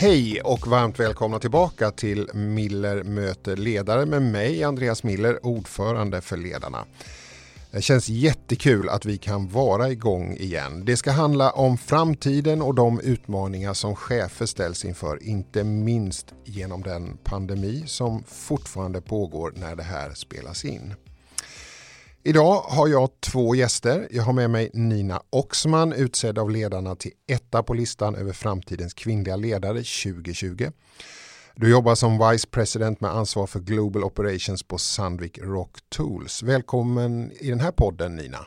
Hej och varmt välkomna tillbaka till Miller möter ledare med mig Andreas Miller, ordförande för Ledarna. Det känns jättekul att vi kan vara igång igen. Det ska handla om framtiden och de utmaningar som chefer ställs inför, inte minst genom den pandemi som fortfarande pågår när det här spelas in. Idag har jag två gäster. Jag har med mig Nina Oxman, utsedd av ledarna till etta på listan över framtidens kvinnliga ledare 2020. Du jobbar som Vice President med ansvar för Global Operations på Sandvik Rock Tools. Välkommen i den här podden Nina.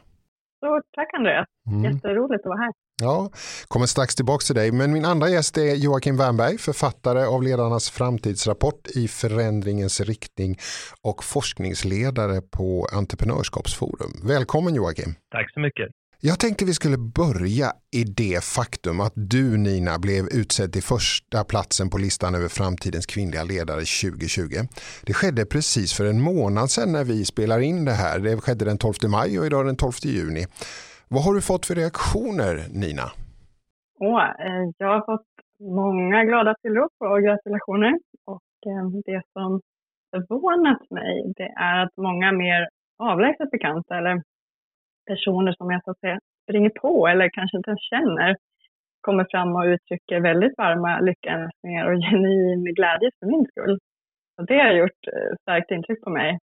Stort tack Andreas, mm. jätteroligt att vara här. Ja, kommer strax tillbaka till dig. Men min andra gäst är Joakim Wernberg, författare av Ledarnas framtidsrapport i förändringens riktning och forskningsledare på Entreprenörskapsforum. Välkommen Joakim. Tack så mycket. Jag tänkte vi skulle börja i det faktum att du Nina blev utsedd till första platsen på listan över framtidens kvinnliga ledare 2020. Det skedde precis för en månad sedan när vi spelar in det här. Det skedde den 12 maj och idag den 12 juni. Vad har du fått för reaktioner Nina? Oh, jag har fått många glada tillrop och gratulationer. Och eh, det som förvånat mig det är att många mer avlägset bekanta eller personer som jag så att säga springer på eller kanske inte ens känner kommer fram och uttrycker väldigt varma lyckönskningar och genuin glädje för min skull. Och det har gjort eh, starkt intryck på mig.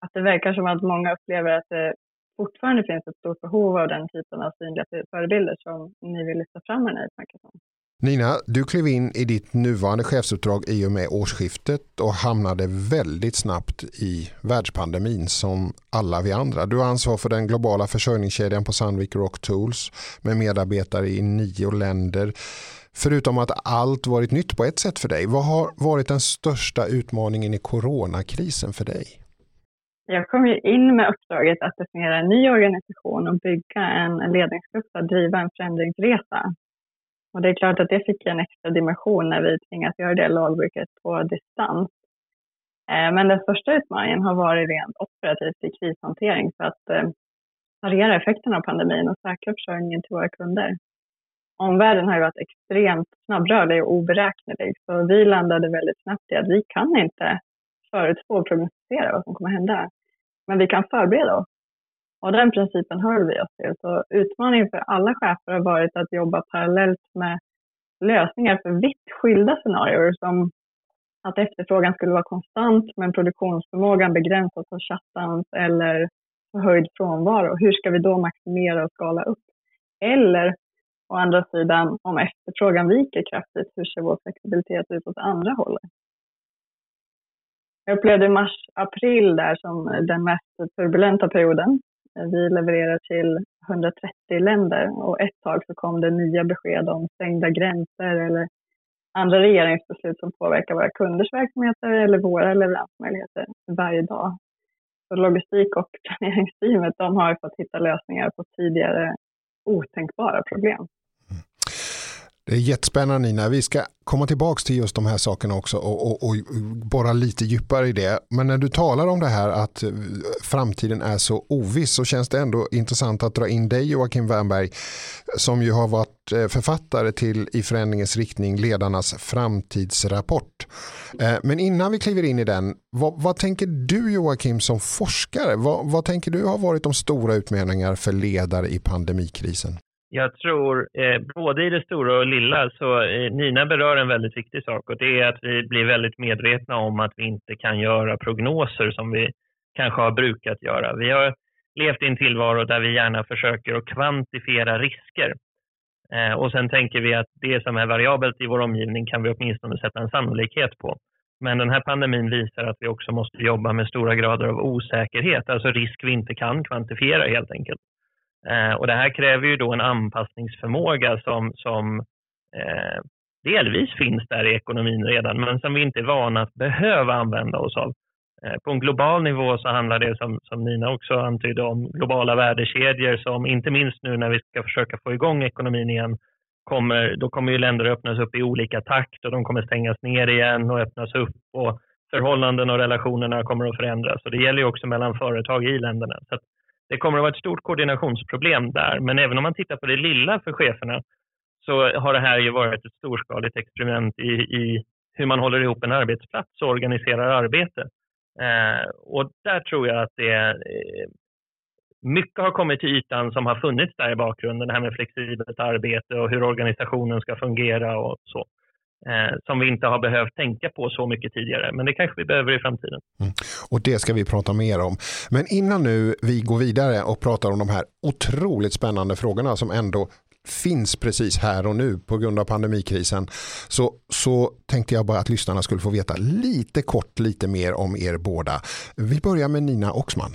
Att det verkar som att många upplever att det fortfarande finns ett stort behov av den typen av synliga förebilder som ni vill lyfta fram här i Nina, du klev in i ditt nuvarande chefsuppdrag i och med årsskiftet och hamnade väldigt snabbt i världspandemin som alla vi andra. Du har ansvar för den globala försörjningskedjan på Sandvik Rock Tools med medarbetare i nio länder. Förutom att allt varit nytt på ett sätt för dig, vad har varit den största utmaningen i coronakrisen för dig? Jag kom ju in med uppdraget att definiera en ny organisation och bygga en ledningsgrupp för att driva en förändringsresa. Och det är klart att det fick en extra dimension när vi tvingas göra det lagbruket på distans. Eh, men den största utmaningen har varit rent operativt i krishantering för att eh, parera effekterna av pandemin och säkra försörjningen till våra kunder. Omvärlden har ju varit extremt snabbrörlig och oberäknelig, så vi landade väldigt snabbt i att vi kan inte förutspå och prognostisera vad som kommer hända. Men vi kan förbereda oss. Och den principen höll vi oss till. Så utmaningen för alla chefer har varit att jobba parallellt med lösningar för vitt skilda scenarier som att efterfrågan skulle vara konstant men produktionsförmågan begränsas av shutdowns eller förhöjd frånvaro. Hur ska vi då maximera och skala upp? Eller å andra sidan, om efterfrågan viker kraftigt, hur ser vår flexibilitet ut åt andra hållet? Jag upplevde mars-april där som den mest turbulenta perioden. Vi levererar till 130 länder och ett tag så kom det nya besked om stängda gränser eller andra regeringsbeslut som påverkar våra kunders verksamheter eller våra leveransmöjligheter varje dag. Så logistik och planeringsteamet de har fått hitta lösningar på tidigare otänkbara problem. Det är jättespännande Nina. Vi ska komma tillbaka till just de här sakerna också och, och, och borra lite djupare i det. Men när du talar om det här att eh, framtiden är så oviss så känns det ändå intressant att dra in dig Joakim Wernberg som ju har varit eh, författare till I förändringens riktning ledarnas framtidsrapport. Eh, men innan vi kliver in i den, vad, vad tänker du Joakim som forskare? Vad, vad tänker du har varit de stora utmaningar för ledare i pandemikrisen? Jag tror eh, både i det stora och lilla så eh, Nina berör en väldigt viktig sak och det är att vi blir väldigt medvetna om att vi inte kan göra prognoser som vi kanske har brukat göra. Vi har levt i en tillvaro där vi gärna försöker att kvantifiera risker. Eh, och sen tänker vi att det som är variabelt i vår omgivning kan vi åtminstone sätta en sannolikhet på. Men den här pandemin visar att vi också måste jobba med stora grader av osäkerhet, alltså risk vi inte kan kvantifiera helt enkelt. Eh, och det här kräver ju då en anpassningsförmåga som, som eh, delvis finns där i ekonomin redan, men som vi inte är vana att behöva använda oss av. Eh, på en global nivå så handlar det som, som Nina också antydde om globala värdekedjor som inte minst nu när vi ska försöka få igång ekonomin igen, kommer, då kommer ju länder att öppnas upp i olika takt och de kommer stängas ner igen och öppnas upp och förhållanden och relationerna kommer att förändras. Och det gäller ju också mellan företag i länderna. Så det kommer att vara ett stort koordinationsproblem där. Men även om man tittar på det lilla för cheferna så har det här ju varit ett storskaligt experiment i, i hur man håller ihop en arbetsplats och organiserar arbete. Eh, och där tror jag att det eh, mycket har kommit till ytan som har funnits där i bakgrunden, det här med flexibelt arbete och hur organisationen ska fungera och så. Eh, som vi inte har behövt tänka på så mycket tidigare, men det kanske vi behöver i framtiden. Mm. Och det ska vi prata mer om. Men innan nu vi går vidare och pratar om de här otroligt spännande frågorna som ändå finns precis här och nu på grund av pandemikrisen så, så tänkte jag bara att lyssnarna skulle få veta lite kort lite mer om er båda. Vi börjar med Nina Oxman.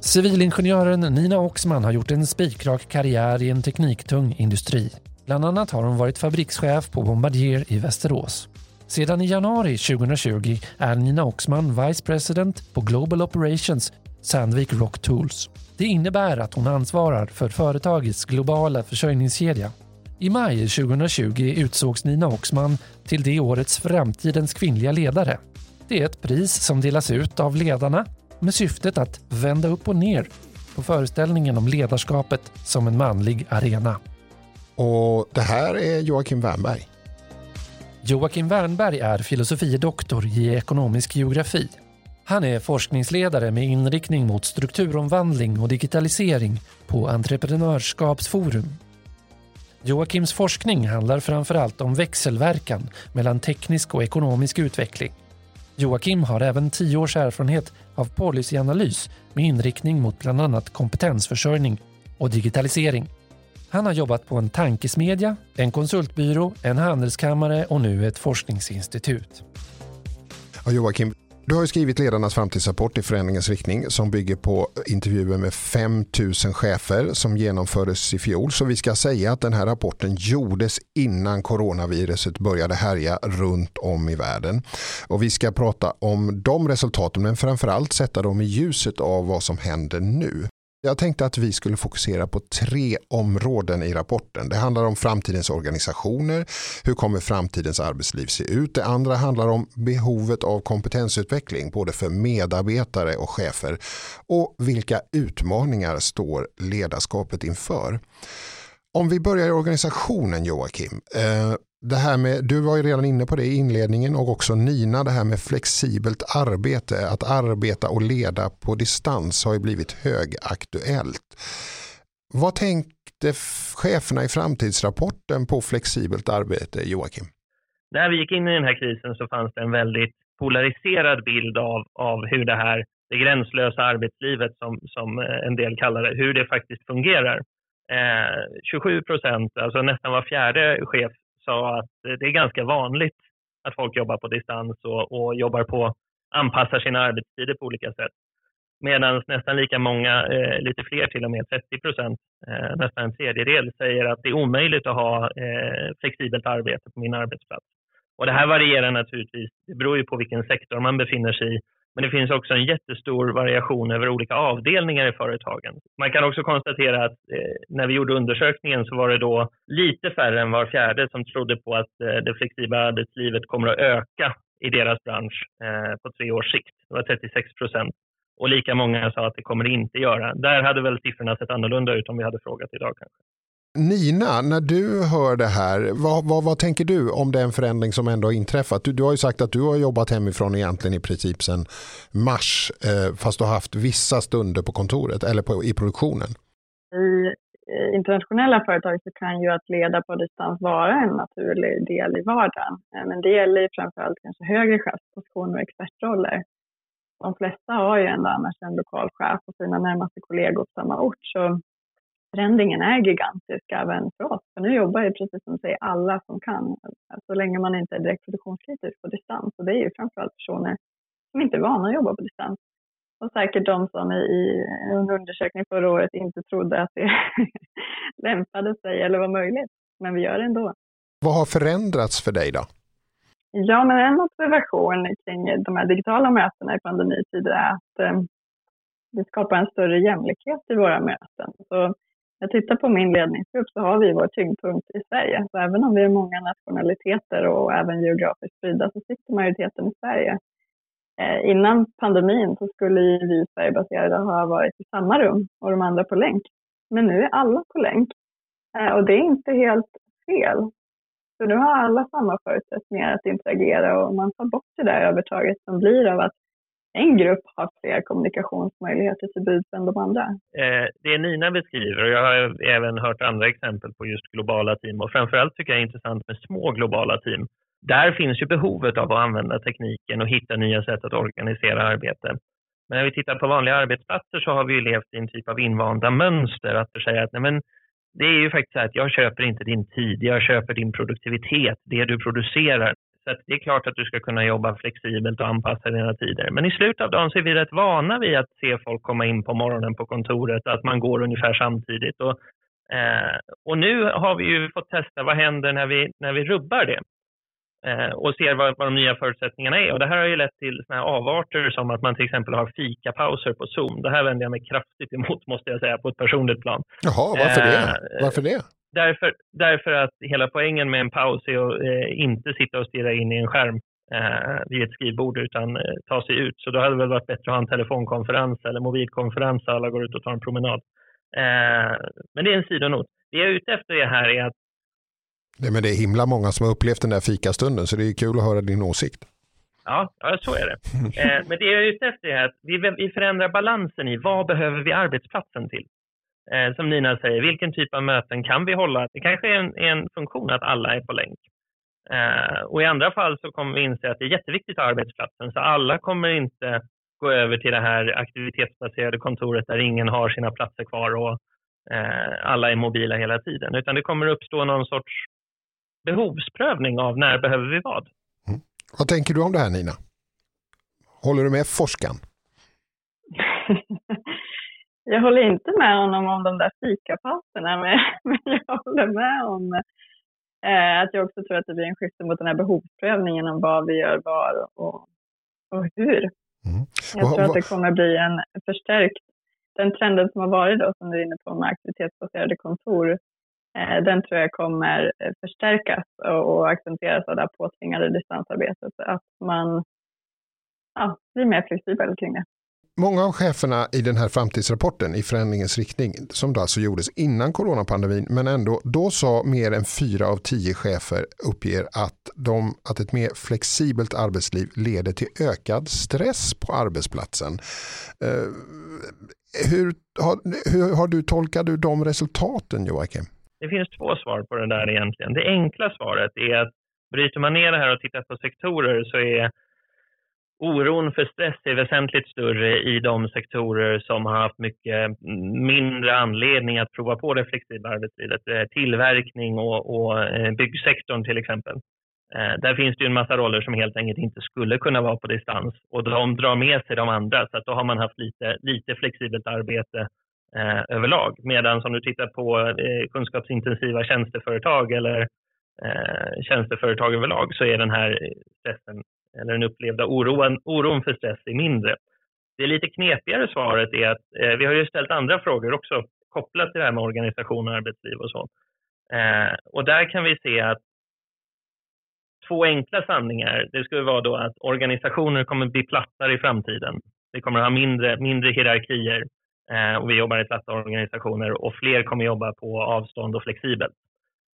Civilingenjören Nina Oxman har gjort en spikrak karriär i en tekniktung industri. Bland annat har hon varit fabrikschef på Bombardier i Västerås. Sedan i januari 2020 är Nina Oxman Vice President på Global Operations Sandvik Rock Tools. Det innebär att hon ansvarar för företagets globala försörjningskedja. I maj 2020 utsågs Nina Oxman till det årets Framtidens kvinnliga ledare. Det är ett pris som delas ut av ledarna med syftet att vända upp och ner på föreställningen om ledarskapet som en manlig arena. Och det här är Joakim Wernberg. Joakim Wernberg är filosofidoktor i ekonomisk geografi. Han är forskningsledare med inriktning mot strukturomvandling och digitalisering på Entreprenörskapsforum. Joakims forskning handlar framförallt om växelverkan mellan teknisk och ekonomisk utveckling. Joakim har även tio års erfarenhet av policyanalys med inriktning mot bland annat kompetensförsörjning och digitalisering. Han har jobbat på en tankesmedja, en konsultbyrå, en handelskammare och nu ett forskningsinstitut. Ja, Joakim, du har skrivit ledarnas framtidsrapport i förändringens riktning som bygger på intervjuer med 5000 chefer som genomfördes i fjol. Så vi ska säga att den här rapporten gjordes innan coronaviruset började härja runt om i världen. Och vi ska prata om de resultaten men framförallt sätta dem i ljuset av vad som händer nu. Jag tänkte att vi skulle fokusera på tre områden i rapporten. Det handlar om framtidens organisationer, hur kommer framtidens arbetsliv se ut? Det andra handlar om behovet av kompetensutveckling både för medarbetare och chefer och vilka utmaningar står ledarskapet inför. Om vi börjar i organisationen Joakim. Eh, det här med, du var ju redan inne på det i inledningen och också Nina, det här med flexibelt arbete, att arbeta och leda på distans har ju blivit högaktuellt. Vad tänkte cheferna i framtidsrapporten på flexibelt arbete, Joakim? När vi gick in i den här krisen så fanns det en väldigt polariserad bild av, av hur det här det gränslösa arbetslivet som, som eh, en del kallar det, hur det faktiskt fungerar. Eh, 27 procent, alltså nästan var fjärde chef sa att det är ganska vanligt att folk jobbar på distans och, och jobbar på, anpassar sina arbetstider på olika sätt. Medan nästan lika många, eh, lite fler till och med, 30 procent, eh, nästan en tredjedel, säger att det är omöjligt att ha eh, flexibelt arbete på min arbetsplats. Och det här varierar naturligtvis, det beror ju på vilken sektor man befinner sig i men det finns också en jättestor variation över olika avdelningar i företagen. Man kan också konstatera att eh, när vi gjorde undersökningen så var det då lite färre än var fjärde som trodde på att eh, det flexibla arbetslivet kommer att öka i deras bransch eh, på tre års sikt. Det var 36 procent. Och lika många sa att det kommer det inte göra. Där hade väl siffrorna sett annorlunda ut om vi hade frågat idag kanske. Nina, när du hör det här, vad, vad, vad, tänker du om den förändring som ändå har inträffat? Du, du, har ju sagt att du har jobbat hemifrån egentligen i princip sedan mars, eh, fast du har haft vissa stunder på kontoret eller på, i produktionen. I internationella företag så kan ju att leda på distans vara en naturlig del i vardagen. Eh, men det gäller ju framförallt kanske högre chefspositioner och expertroller. De flesta har ju ändå annars en lokal chef och sina närmaste kollegor på samma ort. Så förändringen är gigantisk även för oss. För nu jobbar ju precis som säger alla som kan, så länge man inte är direkt produktionskritisk på distans. Och det är ju framförallt personer som inte är vana att jobba på distans. Och säkert de som i en undersökning förra året inte trodde att det lämpade sig eller var möjligt. Men vi gör det ändå. Vad har förändrats för dig då? Ja, men en observation kring de här digitala mötena i pandemitider är att eh, det skapar en större jämlikhet i våra möten. Så jag tittar på min ledningsgrupp så har vi vår tyngdpunkt i Sverige. Så även om vi är många nationaliteter och även geografiskt spridda så sitter majoriteten i Sverige. Eh, innan pandemin så skulle vi Sverigebaserade ha varit i samma rum och de andra på länk. Men nu är alla på länk. Eh, och det är inte helt fel. För nu har alla samma förutsättningar att interagera och man tar bort det där övertaget som blir av att en grupp har fler kommunikationsmöjligheter till buds än de andra. Eh, det Nina beskriver, och jag har även hört andra exempel på just globala team och framförallt tycker jag det är intressant med små globala team. Där finns ju behovet av att använda tekniken och hitta nya sätt att organisera arbete. Men när vi tittar på vanliga arbetsplatser så har vi ju levt i en typ av invanda mönster att säga att nej men, det är ju faktiskt så att jag köper inte din tid, jag köper din produktivitet, det du producerar. Så det är klart att du ska kunna jobba flexibelt och anpassa dina tider. Men i slutet av dagen så är vi rätt vana vid att se folk komma in på morgonen på kontoret, att man går ungefär samtidigt. Och, eh, och nu har vi ju fått testa vad händer när vi, när vi rubbar det eh, och ser vad, vad de nya förutsättningarna är. Och det här har ju lett till såna här avarter som att man till exempel har fikapauser på Zoom. Det här vänder jag mig kraftigt emot måste jag säga på ett personligt plan. Jaha, varför det? Eh, varför det? Därför, därför att hela poängen med en paus är att eh, inte sitta och stirra in i en skärm eh, vid ett skrivbord utan eh, ta sig ut. Så då hade det väl varit bättre att ha en telefonkonferens eller mobilkonferens där alla går ut och tar en promenad. Eh, men det är en sidonot. Det jag är ute efter här är att Nej, men det är himla många som har upplevt den där fikastunden så det är kul att höra din åsikt. Ja, ja så är det. Eh, men det jag är ute efter är att vi, vi förändrar balansen i vad behöver vi arbetsplatsen till? Eh, som Nina säger, vilken typ av möten kan vi hålla? Det kanske är en, en funktion att alla är på länk. Eh, och i andra fall så kommer vi inse att det är jätteviktigt för arbetsplatsen, så alla kommer inte gå över till det här aktivitetsbaserade kontoret där ingen har sina platser kvar och eh, alla är mobila hela tiden, utan det kommer uppstå någon sorts behovsprövning av när behöver vi vad. Mm. Vad tänker du om det här Nina? Håller du med forskaren? jag håller inte med honom om de där fikapauserna, men, men jag håller med om eh, att jag också tror att det blir en skifte mot den här behovsprövningen om vad vi gör var och, och hur. Mm. Jag tror att det kommer bli en förstärkt, den trenden som har varit då, som du är inne på med aktivitetsbaserade kontor, eh, den tror jag kommer förstärkas och, och accentueras av det här påtvingade distansarbetet. Att man ja, blir mer flexibel kring det. Många av cheferna i den här framtidsrapporten i förändringens riktning som då alltså gjordes innan coronapandemin men ändå då sa mer än fyra av tio chefer uppger att, de, att ett mer flexibelt arbetsliv leder till ökad stress på arbetsplatsen. Uh, hur, har, hur har du tolkat du de resultaten Joakim? Det finns två svar på det där egentligen. Det enkla svaret är att bryter man ner det här och tittar på sektorer så är Oron för stress är väsentligt större i de sektorer som har haft mycket mindre anledning att prova på det flexibla arbetslivet. Eh, tillverkning och, och eh, byggsektorn till exempel. Eh, där finns det en massa roller som helt enkelt inte skulle kunna vara på distans och de drar med sig de andra så att då har man haft lite, lite flexibelt arbete eh, överlag. Medan om du tittar på eh, kunskapsintensiva tjänsteföretag eller eh, tjänsteföretag överlag så är den här stressen eller den upplevda oron, oron för stress är mindre. Det lite knepigare svaret är att eh, vi har ju ställt andra frågor också kopplat till det här med organisation och arbetsliv och så. Eh, och där kan vi se att två enkla sanningar, det skulle vara då att organisationer kommer bli plattare i framtiden. Vi kommer ha mindre, mindre hierarkier eh, och vi jobbar i platta organisationer och fler kommer jobba på avstånd och flexibelt.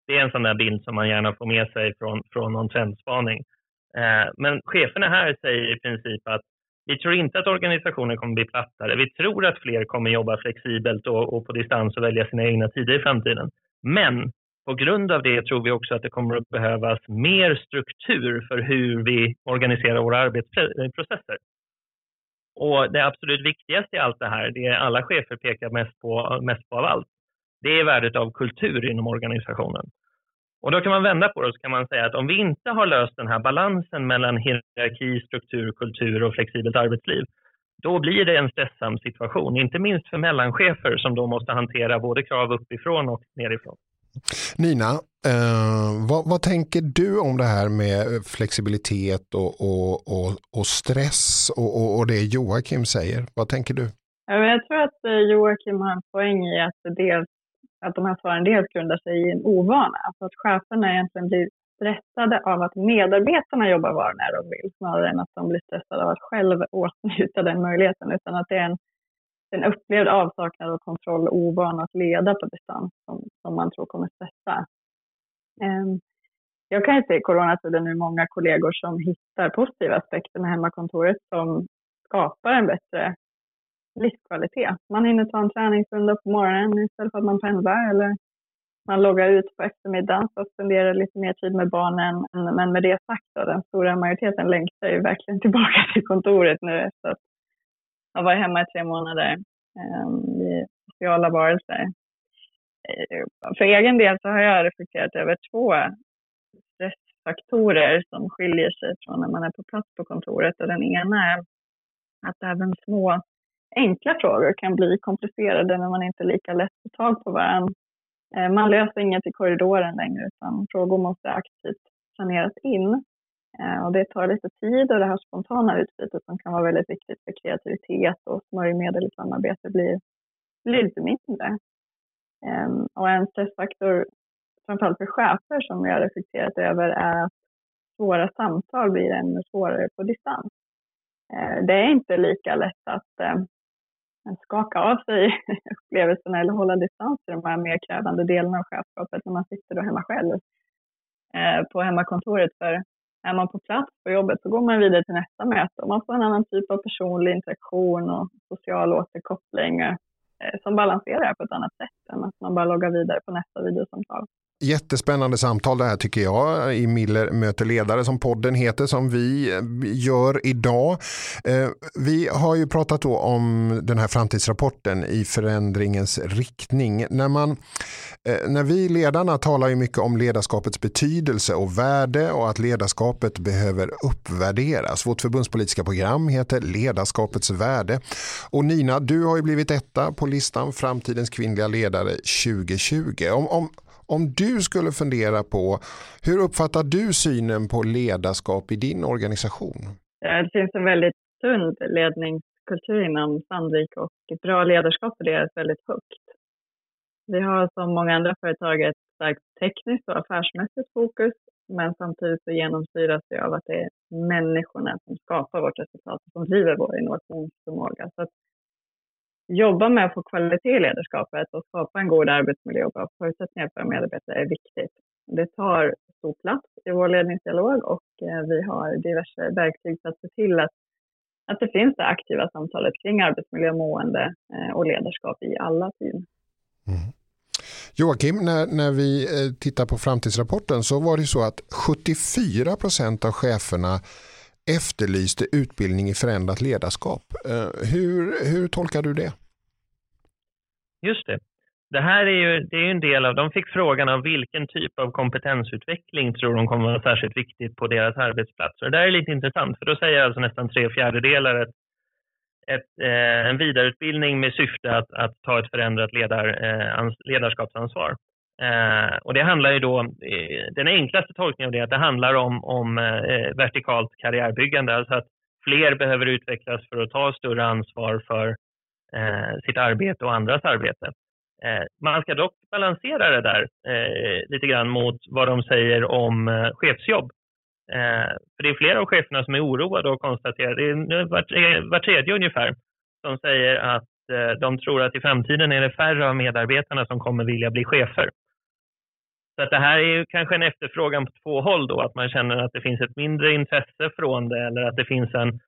Det är en sån där bild som man gärna får med sig från, från någon trendspaning. Eh, men cheferna här säger i princip att vi tror inte att organisationen kommer bli plattare. Vi tror att fler kommer jobba flexibelt och, och på distans och välja sina egna tider i framtiden. Men på grund av det tror vi också att det kommer att behövas mer struktur för hur vi organiserar våra arbetsprocesser. Och det absolut viktigaste i allt det här, det alla chefer pekar mest på, mest på av allt, det är värdet av kultur inom organisationen. Och då kan man vända på det och så kan man säga att om vi inte har löst den här balansen mellan hierarki, struktur, kultur och flexibelt arbetsliv, då blir det en stressam situation, inte minst för mellanchefer som då måste hantera både krav uppifrån och nerifrån. Nina, eh, vad, vad, tänker du om det här med flexibilitet och, och, och, och stress och, och, det Joakim säger? Vad tänker du? Jag tror att eh, Joakim har en poäng i att dels att de här svaren dels grundar sig i en ovana. Alltså att cheferna egentligen blir stressade av att medarbetarna jobbar var när de vill, snarare än att de blir stressade av att själv åtnjuta den möjligheten. Utan att det är en, en upplevd avsaknad av kontroll och ovana att leda på distans som, som man tror kommer stressa. Um, jag kan ju se i coronatiden nu många kollegor som hittar positiva aspekter med hemmakontoret som skapar en bättre livskvalitet. Man hinner ta en träningsrunda på morgonen istället för att man pendlar eller man loggar ut på eftermiddagen för att spendera lite mer tid med barnen. Men med det sagt, då, den stora majoriteten längtar ju verkligen tillbaka till kontoret nu efter att ha varit hemma i tre månader. Vi ehm, sociala varelser. Eh, för egen del så har jag reflekterat över två stressfaktorer som skiljer sig från när man är på plats på kontoret. Och den ena är att även små enkla frågor kan bli komplicerade när man inte är lika lätt får tag på varandra. Eh, man löser inget i korridoren längre utan frågor måste aktivt planeras in. Eh, och det tar lite tid och det här spontana utbytet som kan vara väldigt viktigt för kreativitet och smörjmedel i samarbete blir, blir lite mindre. Ehm, och en stressfaktor, framförallt för chefer som jag har reflekterat över, är att svåra samtal blir ännu svårare på distans. Eh, det är inte lika lätt att skaka av sig upplevelserna eller hålla distans till de här mer krävande delarna av chefskapet när man sitter då hemma själv eh, på hemmakontoret. För är man på plats på jobbet så går man vidare till nästa möte och man får en annan typ av personlig interaktion och social återkoppling eh, som balanserar på ett annat sätt än att man bara loggar vidare på nästa videosamtal. Jättespännande samtal det här tycker jag i Miller möter ledare som podden heter som vi eh, gör idag. Eh, vi har ju pratat då om den här framtidsrapporten i förändringens riktning. När, man, eh, när vi ledarna talar ju mycket om ledarskapets betydelse och värde och att ledarskapet behöver uppvärderas. Vårt förbundspolitiska program heter Ledarskapets värde. Och Nina, du har ju blivit etta på listan Framtidens kvinnliga ledare 2020. Om, om om du skulle fundera på hur uppfattar du synen på ledarskap i din organisation? Eh, det finns en väldigt sund ledningskultur inom Sandvik och bra ledarskap värderas väldigt högt. Vi har som många andra företag ett starkt tekniskt och affärsmässigt fokus men samtidigt så genomsyras det av att det är människorna som skapar vårt resultat och som driver vår innovationsförmåga. Så att jobba med att få kvalitet i ledarskapet och skapa en god arbetsmiljö och bra förutsättningar för medarbetare är viktigt. Det tar stor plats i vår ledningsdialog och eh, vi har diverse verktyg för att se till att, att det finns det aktiva samtalet kring arbetsmiljö, mående eh, och ledarskap i alla team. Mm. Joakim, när, när vi eh, tittar på framtidsrapporten så var det så att 74 procent av cheferna efterlyste utbildning i förändrat ledarskap. Hur, hur tolkar du det? Just det. Det här är ju, det är en del av, de fick frågan av vilken typ av kompetensutveckling tror de kommer vara särskilt viktigt på deras arbetsplatser. Det där är lite intressant för då säger alltså nästan tre fjärdedelar ett, ett, eh, en vidareutbildning med syfte att, att ta ett förändrat ledar, eh, ledarskapsansvar. Eh, och det handlar ju då, eh, den enklaste tolkningen av det, är att det handlar om, om eh, vertikalt karriärbyggande, alltså att fler behöver utvecklas för att ta större ansvar för Eh, sitt arbete och andras arbete. Eh, man ska dock balansera det där eh, lite grann mot vad de säger om eh, chefsjobb. Eh, för det är flera av cheferna som är oroade och konstaterar, det är var, var tredje ungefär, som säger att eh, de tror att i framtiden är det färre av medarbetarna som kommer vilja bli chefer. Så att det här är ju kanske en efterfrågan på två håll då, att man känner att det finns ett mindre intresse från det eller att det finns en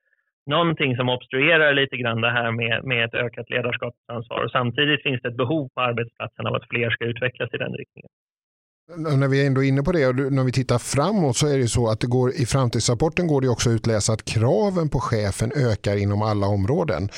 någonting som obstruerar lite grann det här med, med ett ökat ledarskapsansvar. Och samtidigt finns det ett behov på arbetsplatsen av att fler ska utvecklas i den riktningen. När vi är ändå inne på det och när vi tittar framåt så är det så att det går, i framtidsrapporten går det också att utläsa att kraven på chefen ökar inom alla områden.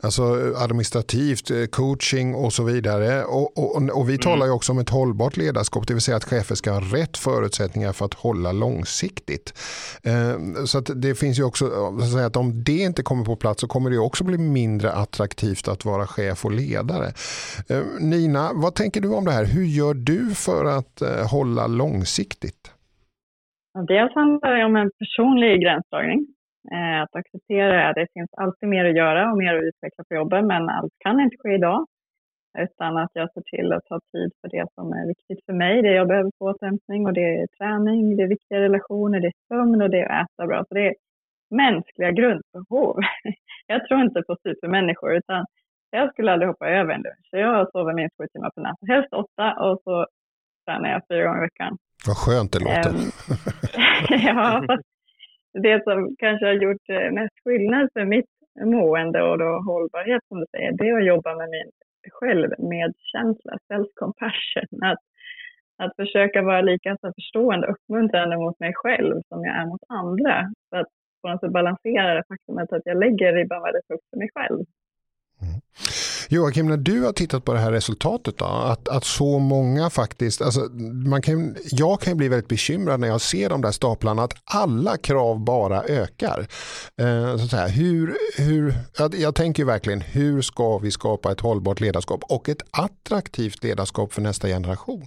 Alltså administrativt, eh, coaching och så vidare. Och, och, och vi mm. talar ju också om ett hållbart ledarskap, det vill säga att chefer ska ha rätt förutsättningar för att hålla långsiktigt. Eh, så att det finns ju också, att, säga att om det inte kommer på plats så kommer det också bli mindre attraktivt att vara chef och ledare. Eh, Nina, vad tänker du om det här? Hur gör du för att hålla långsiktigt? Dels handlar det om en personlig gränsdragning. Eh, att acceptera att det finns alltid mer att göra och mer att utveckla på jobbet, men allt kan inte ske idag. Utan att jag ser till att ta tid för det som är viktigt för mig, det jag behöver få återhämtning och det är träning, det är viktiga relationer, det är sömn och det är att äta bra. Så det är mänskliga grundbehov. Jag tror inte på supermänniskor utan jag skulle aldrig hoppa över en lunch. Så jag sover minst sju timmar på natten, helst åtta och så tränar jag fyra gånger i veckan. Vad skönt det låter. Um, ja, det som kanske har gjort eh, mest skillnad för mitt mående och då hållbarhet som du säger, det är att jobba med min självmedkänsla, self-compassion. Att, att försöka vara lika så förstående och uppmuntrande mot mig själv som jag är mot andra. För att på något sätt balansera det faktumet att jag lägger ribban väldigt högt för mig själv. Joakim, när du har tittat på det här resultatet då, att, att så många faktiskt, alltså man kan, jag kan bli väldigt bekymrad när jag ser de där staplarna att alla krav bara ökar. Eh, så här, hur, hur, jag, jag tänker verkligen, hur ska vi skapa ett hållbart ledarskap och ett attraktivt ledarskap för nästa generation?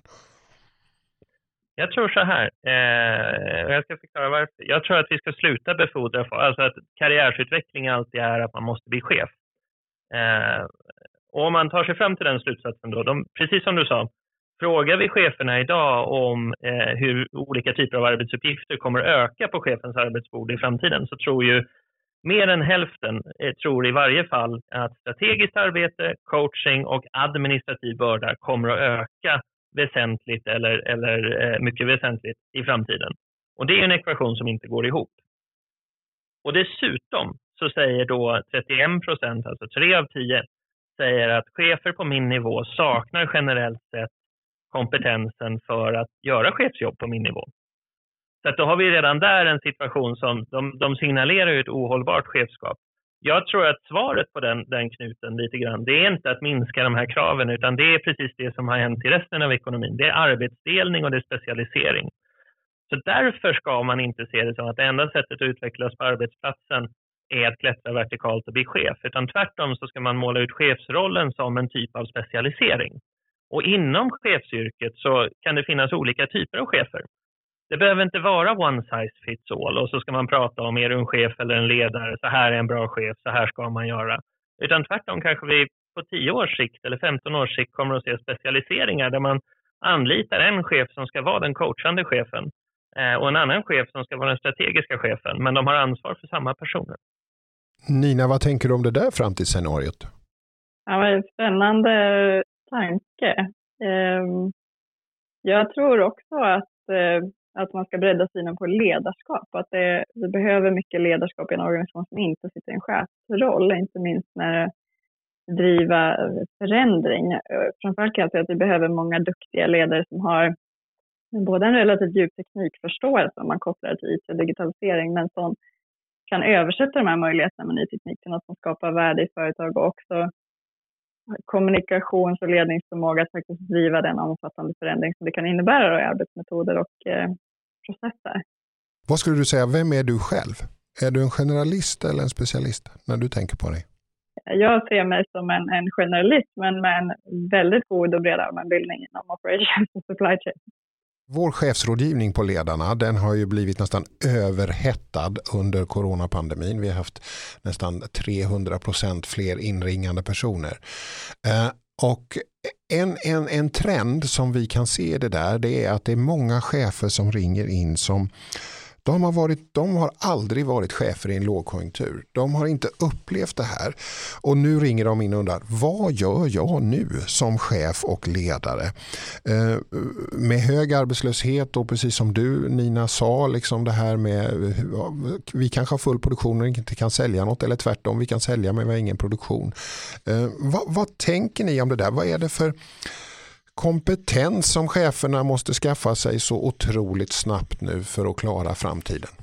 Jag tror så här, eh, jag ska förklara varför. Jag tror att vi ska sluta befordra, alltså att karriärsutveckling alltid är att man måste bli chef. Eh, och om man tar sig fram till den slutsatsen då, de, precis som du sa, frågar vi cheferna idag om eh, hur olika typer av arbetsuppgifter kommer öka på chefens arbetsbord i framtiden så tror ju mer än hälften eh, tror i varje fall att strategiskt arbete, coaching och administrativ börda kommer att öka väsentligt eller, eller eh, mycket väsentligt i framtiden. Och det är en ekvation som inte går ihop. Och dessutom så säger då 31 procent, alltså 3 av 10, säger att chefer på min nivå saknar generellt sett kompetensen för att göra chefsjobb på min nivå. Så att då har vi redan där en situation som de, de signalerar ett ohållbart chefskap. Jag tror att svaret på den, den knuten lite grann, det är inte att minska de här kraven utan det är precis det som har hänt i resten av ekonomin. Det är arbetsdelning och det är specialisering. Så därför ska man inte se det som att det enda sättet att utvecklas på arbetsplatsen är att klättra vertikalt och bli chef, utan tvärtom så ska man måla ut chefsrollen som en typ av specialisering. Och inom chefsyrket så kan det finnas olika typer av chefer. Det behöver inte vara one size fits all och så ska man prata om är du en chef eller en ledare, så här är en bra chef, så här ska man göra. Utan tvärtom kanske vi på 10 års sikt eller 15 års sikt kommer att se specialiseringar där man anlitar en chef som ska vara den coachande chefen eh, och en annan chef som ska vara den strategiska chefen, men de har ansvar för samma personer. Nina, vad tänker du om det där framtidsscenariot? Ja, vad spännande tanke. Ehm, jag tror också att, eh, att man ska bredda synen på ledarskap. Att det, vi behöver mycket ledarskap i en organisation som inte sitter i en chefsroll, inte minst när det driva förändring. Eh, framförallt kan jag säga att vi behöver många duktiga ledare som har både en relativt djup teknikförståelse om man kopplar det till IT och digitalisering, men som kan översätta de här möjligheterna med ny teknik till något som skapar värde i företag och också kommunikations och ledningsförmåga att faktiskt driva den omfattande förändring som det kan innebära i arbetsmetoder och eh, processer. Vad skulle du säga, vem är du själv? Är du en generalist eller en specialist när du tänker på dig? Jag ser mig som en, en generalist men med en väldigt god och bred allmänbildning inom operations och supply chain. Vår chefsrådgivning på ledarna den har ju blivit nästan överhettad under coronapandemin. Vi har haft nästan 300% fler inringande personer. Eh, och en, en, en trend som vi kan se i det där det är att det är många chefer som ringer in som de har, varit, de har aldrig varit chefer i en lågkonjunktur. De har inte upplevt det här. Och nu ringer de in och undrar, vad gör jag nu som chef och ledare? Eh, med hög arbetslöshet och precis som du Nina sa, liksom det här med vi kanske har full produktion och inte kan sälja något eller tvärtom, vi kan sälja men vi har ingen produktion. Eh, vad, vad tänker ni om det där? Vad är det för kompetens som cheferna måste skaffa sig så otroligt snabbt nu för att klara framtiden?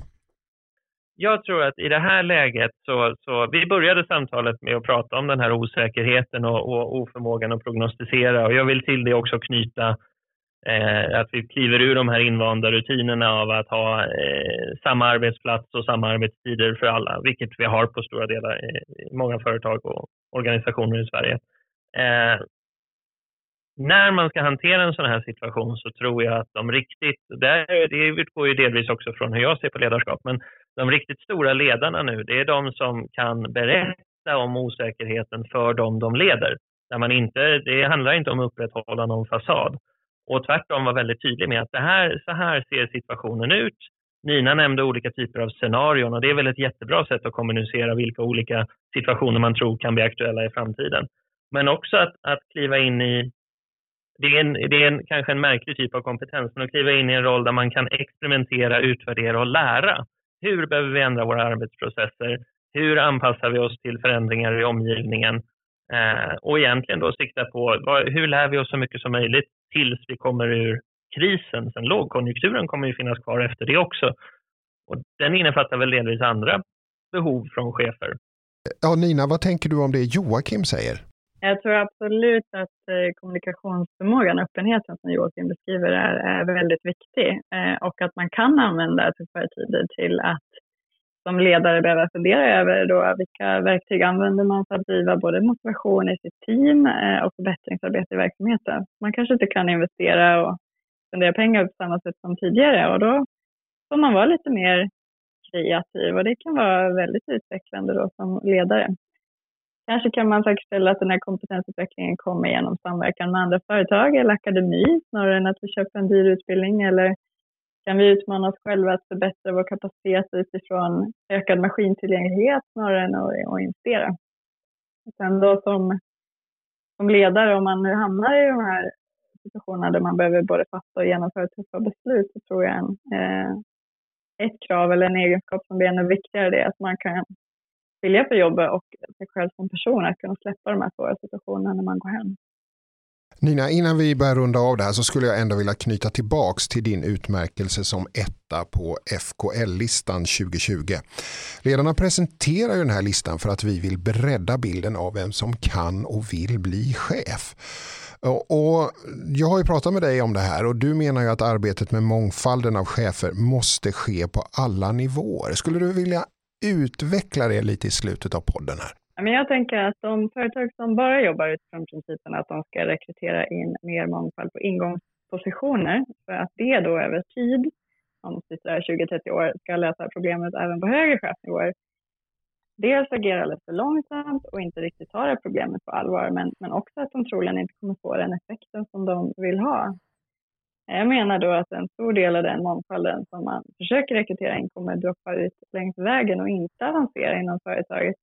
Jag tror att i det här läget så, så vi började samtalet med att prata om den här osäkerheten och, och oförmågan att prognostisera och jag vill till det också knyta eh, att vi kliver ur de här invanda rutinerna av att ha eh, samma arbetsplats och samma arbetstider för alla, vilket vi har på stora delar i många företag och organisationer i Sverige. Eh, när man ska hantera en sån här situation så tror jag att de riktigt, det utgår ju delvis också från hur jag ser på ledarskap, men de riktigt stora ledarna nu, det är de som kan berätta om osäkerheten för dem de leder. Där man inte, det handlar inte om att upprätthålla någon fasad. Och tvärtom vara väldigt tydlig med att det här, så här ser situationen ut. Nina nämnde olika typer av scenarion och det är väl ett jättebra sätt att kommunicera vilka olika situationer man tror kan bli aktuella i framtiden. Men också att, att kliva in i, det är, en, det är en, kanske en märklig typ av kompetens, men att kliva in i en roll där man kan experimentera, utvärdera och lära. Hur behöver vi ändra våra arbetsprocesser? Hur anpassar vi oss till förändringar i omgivningen? Eh, och egentligen då sikta på vad, hur lär vi oss så mycket som möjligt tills vi kommer ur krisen. Sen lågkonjunkturen kommer ju finnas kvar efter det också. Och den innefattar väl delvis andra behov från chefer. Ja, Nina, vad tänker du om det Joakim säger? Jag tror absolut att eh, kommunikationsförmågan, öppenheten som Joakim beskriver är, är väldigt viktig eh, och att man kan använda tuffare tider till att som ledare behöva fundera över då, vilka verktyg använder man för att driva både motivation i sitt team eh, och förbättringsarbete i verksamheten. Man kanske inte kan investera och spendera pengar på samma sätt som tidigare och då får man vara lite mer kreativ och det kan vara väldigt utvecklande då som ledare. Kanske kan man säkerställa att den här kompetensutvecklingen kommer genom samverkan med andra företag eller akademi snarare än att vi köper en dyr utbildning eller kan vi utmana oss själva att förbättra vår kapacitet utifrån ökad maskintillgänglighet snarare än att, att investera. Sen då som, som ledare, om man nu hamnar i de här situationerna där man behöver både fatta och genomföra tuffa beslut, så tror jag en, eh, ett krav eller en egenskap som blir ännu viktigare är att man kan vilja på jobbet och sig själv som person, att kunna släppa de här svåra situationerna när man går hem. Nina, innan vi börjar runda av det här så skulle jag ändå vilja knyta tillbaks till din utmärkelse som etta på FKL-listan 2020. Ledarna presenterar ju den här listan för att vi vill bredda bilden av vem som kan och vill bli chef. Och jag har ju pratat med dig om det här och du menar ju att arbetet med mångfalden av chefer måste ske på alla nivåer. Skulle du vilja utveckla det lite i slutet av podden här? Men jag tänker att de företag som bara jobbar utifrån principen att de ska rekrytera in mer mångfald på ingångspositioner, för att det då över tid, om sitter 20-30 år, ska lösa problemet även på högre chefsnivåer. Dels agerar lite för långsamt och inte riktigt tar det problemet på allvar, men, men också att de troligen inte kommer få den effekten som de vill ha. Jag menar då att en stor del av den mångfalden som man försöker rekrytera in kommer droppa ut längs vägen och inte avancera inom företaget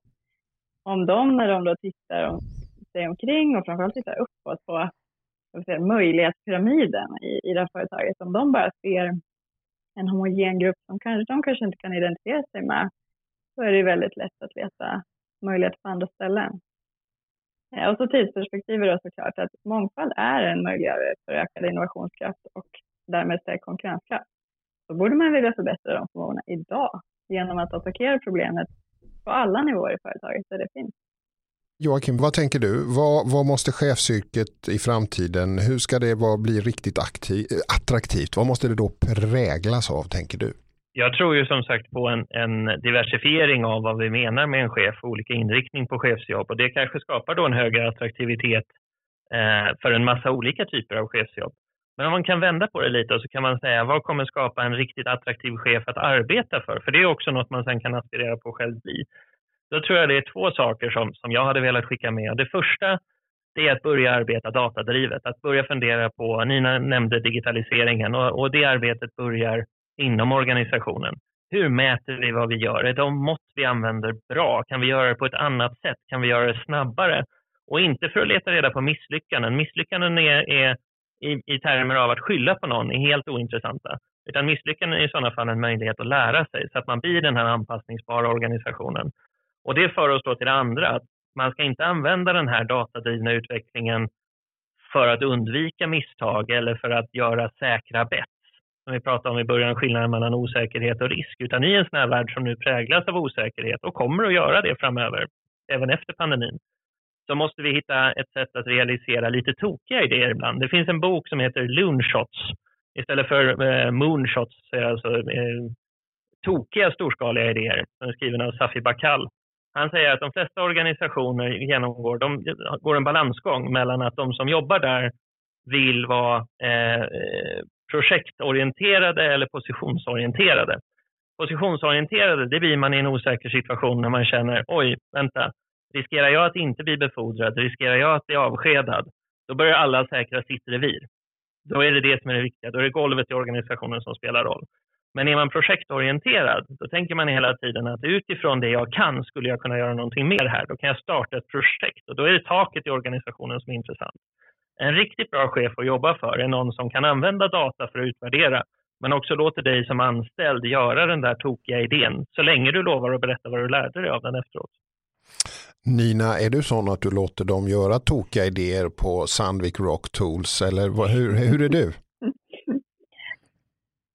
om de, när de då tittar sig omkring och framförallt tittar uppåt på säga, möjlighetspyramiden i, i det här företaget, om de bara ser en homogen grupp som kanske, de kanske inte kan identifiera sig med, så är det väldigt lätt att leta möjligheter på andra ställen. Eh, och så tidsperspektivet då såklart, att mångfald är en möjliggörare för ökad innovationskraft och därmed stärkt konkurrenskraft. Då borde man vilja förbättra de förmågorna idag genom att attackera problemet på alla nivåer i företaget där det finns. Joakim, vad tänker du? Vad, vad måste chefsyrket i framtiden, hur ska det vara, bli riktigt aktiv, eh, attraktivt? Vad måste det då präglas av, tänker du? Jag tror ju som sagt på en, en, diversifiering av vad vi menar med en chef och olika inriktning på chefsjobb och det kanske skapar då en högre attraktivitet eh, för en massa olika typer av chefsjobb. Men om man kan vända på det lite så kan man säga vad kommer skapa en riktigt attraktiv chef att arbeta för? För det är också något man sen kan aspirera på att själv bli. Då tror jag det är två saker som, som jag hade velat skicka med. Det första det är att börja arbeta datadrivet, att börja fundera på, Nina nämnde digitaliseringen och, och det arbetet börjar inom organisationen. Hur mäter vi vad vi gör? Är de mått vi använder bra? Kan vi göra det på ett annat sätt? Kan vi göra det snabbare? Och inte för att leta reda på misslyckanden. Misslyckanden är, är i, i termer av att skylla på någon är helt ointressanta. Utan misslyckanden är i sådana fall en möjlighet att lära sig så att man blir den här anpassningsbara organisationen. Och det för oss då till det andra, att man ska inte använda den här datadrivna utvecklingen för att undvika misstag eller för att göra säkra bett. Som vi pratade om i början, skillnaden mellan osäkerhet och risk. Utan i en sån här värld som nu präglas av osäkerhet och kommer att göra det framöver, även efter pandemin, så måste vi hitta ett sätt att realisera lite tokiga idéer ibland. Det finns en bok som heter Loonshots. Istället för eh, moonshots alltså eh, tokiga storskaliga idéer. som är skriven av Safi Bakal. Han säger att de flesta organisationer genomgår de går en balansgång mellan att de som jobbar där vill vara eh, eh projektorienterade eller positionsorienterade. Positionsorienterade, det blir man i en osäker situation när man känner oj, vänta, Riskerar jag att inte bli befordrad, riskerar jag att bli avskedad, då börjar alla säkra sitt revir. Då är det det som är det viktiga. Då är det golvet i organisationen som spelar roll. Men är man projektorienterad, då tänker man hela tiden att utifrån det jag kan skulle jag kunna göra någonting mer här. Då kan jag starta ett projekt och då är det taket i organisationen som är intressant. En riktigt bra chef att jobba för är någon som kan använda data för att utvärdera, men också låter dig som anställd göra den där tokiga idén, så länge du lovar att berätta vad du lärde dig av den efteråt. Nina, är du sån att du låter dem göra tokiga idéer på Sandvik Rock Tools eller hur, hur är du?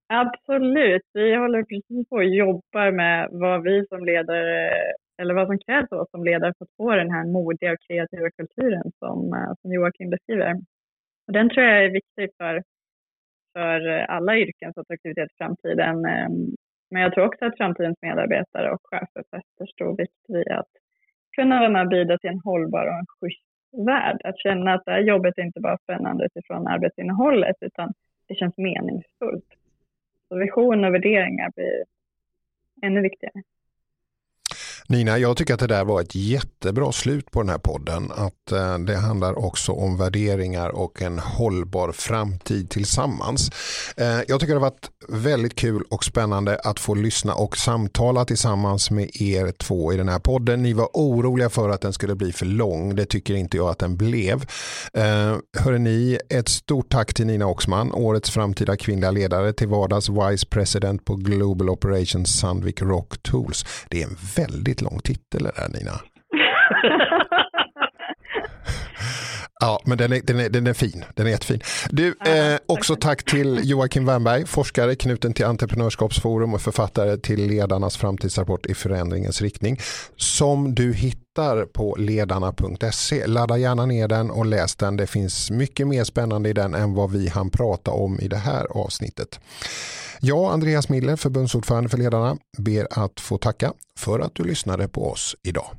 Absolut. Vi håller precis på och jobbar med vad vi som ledare, eller vad som krävs av oss som ledare för att få den här modiga och kreativa kulturen som, eh, som Joakim beskriver. Och den tror jag är viktig för, för alla yrkens attraktivitet i framtiden. Eh, men jag tror också att framtidens medarbetare och chefer fäster stor vikt vid att kunna vara med och bidra till en hållbar och en schysst värld. Att känna att det här jobbet är inte bara spännande utifrån arbetsinnehållet utan det känns meningsfullt. Så vision och värderingar blir ännu viktigare. Nina, jag tycker att det där var ett jättebra slut på den här podden. Att eh, det handlar också om värderingar och en hållbar framtid tillsammans. Eh, jag tycker det har varit väldigt kul och spännande att få lyssna och samtala tillsammans med er två i den här podden. Ni var oroliga för att den skulle bli för lång. Det tycker inte jag att den blev. Eh, hörde ni, ett stort tack till Nina Oxman, årets framtida kvinnliga ledare till vardags Vice President på Global Operations Sandvik Rock Tools. Det är en väldigt väldigt lång titel det där Nina. Ja, men den är, den, är, den är fin. Den är jättefin. Du, eh, också tack till Joakim Wernberg, forskare knuten till Entreprenörskapsforum och författare till Ledarnas framtidsrapport i förändringens riktning. Som du hittar på ledarna.se. Ladda gärna ner den och läs den. Det finns mycket mer spännande i den än vad vi hann prata om i det här avsnittet. Jag, Andreas Miller, förbundsordförande för Ledarna, ber att få tacka för att du lyssnade på oss idag.